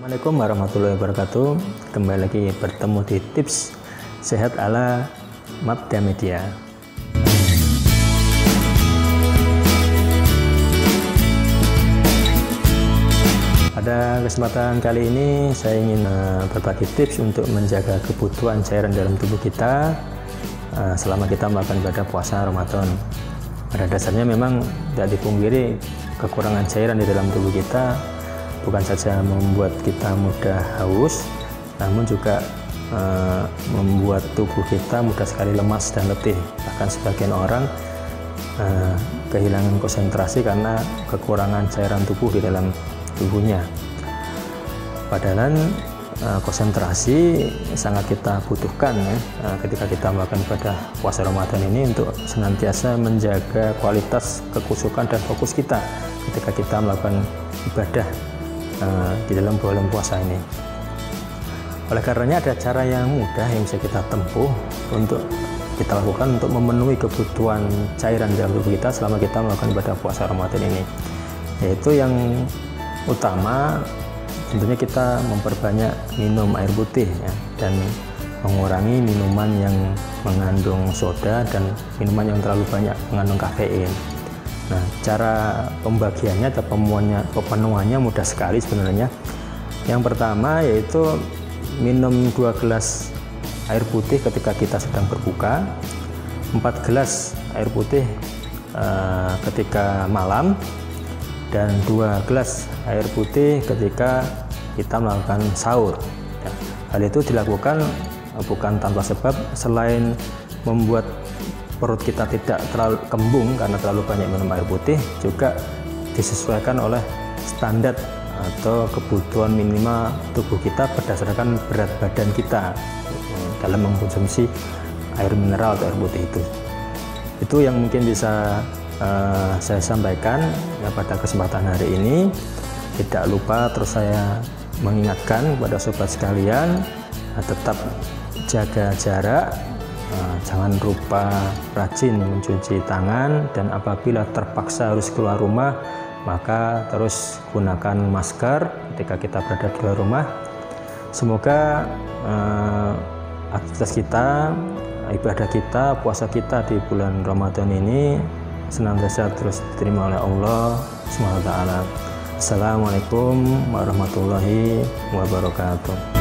Assalamualaikum warahmatullahi wabarakatuh Kembali lagi bertemu di tips sehat ala Mapda Media Pada kesempatan kali ini saya ingin eh, berbagi tips untuk menjaga kebutuhan cairan dalam tubuh kita eh, selama kita melakukan ibadah puasa Ramadan. Pada dasarnya memang tidak dipungkiri kekurangan cairan di dalam tubuh kita bukan saja membuat kita mudah haus, namun juga uh, membuat tubuh kita mudah sekali lemas dan letih. Bahkan sebagian orang uh, kehilangan konsentrasi karena kekurangan cairan tubuh di dalam tubuhnya. Padahal uh, konsentrasi sangat kita butuhkan ya ketika kita melakukan ibadah puasa Ramadan ini untuk senantiasa menjaga kualitas kekusukan dan fokus kita ketika kita melakukan ibadah uh, di dalam bulan puasa ini. Oleh karenanya ada cara yang mudah yang bisa kita tempuh untuk kita lakukan untuk memenuhi kebutuhan cairan dalam tubuh kita selama kita melakukan ibadah puasa Ramadan ini. Yaitu yang utama tentunya kita memperbanyak minum air putih ya, dan mengurangi minuman yang mengandung soda dan minuman yang terlalu banyak mengandung kafein. Nah, cara pembagiannya atau pemenuhannya, pemenuhannya mudah sekali sebenarnya. Yang pertama yaitu minum 2 gelas air putih ketika kita sedang berbuka, 4 gelas air putih uh, ketika malam, dan 2 gelas air putih ketika kita melakukan sahur. Ya, hal itu dilakukan uh, bukan tanpa sebab selain membuat perut kita tidak terlalu kembung karena terlalu banyak minum air putih juga disesuaikan oleh standar atau kebutuhan minimal tubuh kita berdasarkan berat badan kita hmm, dalam mengkonsumsi air mineral atau air putih itu. Itu yang mungkin bisa uh, saya sampaikan ya, pada kesempatan hari ini. Tidak lupa terus saya mengingatkan kepada sobat sekalian tetap jaga jarak jangan lupa rajin mencuci tangan dan apabila terpaksa harus keluar rumah maka terus gunakan masker ketika kita berada di luar rumah. Semoga eh, aktivitas kita, ibadah kita, puasa kita di bulan Ramadan ini senantiasa terus diterima oleh Allah SWT. Assalamualaikum warahmatullahi wabarakatuh.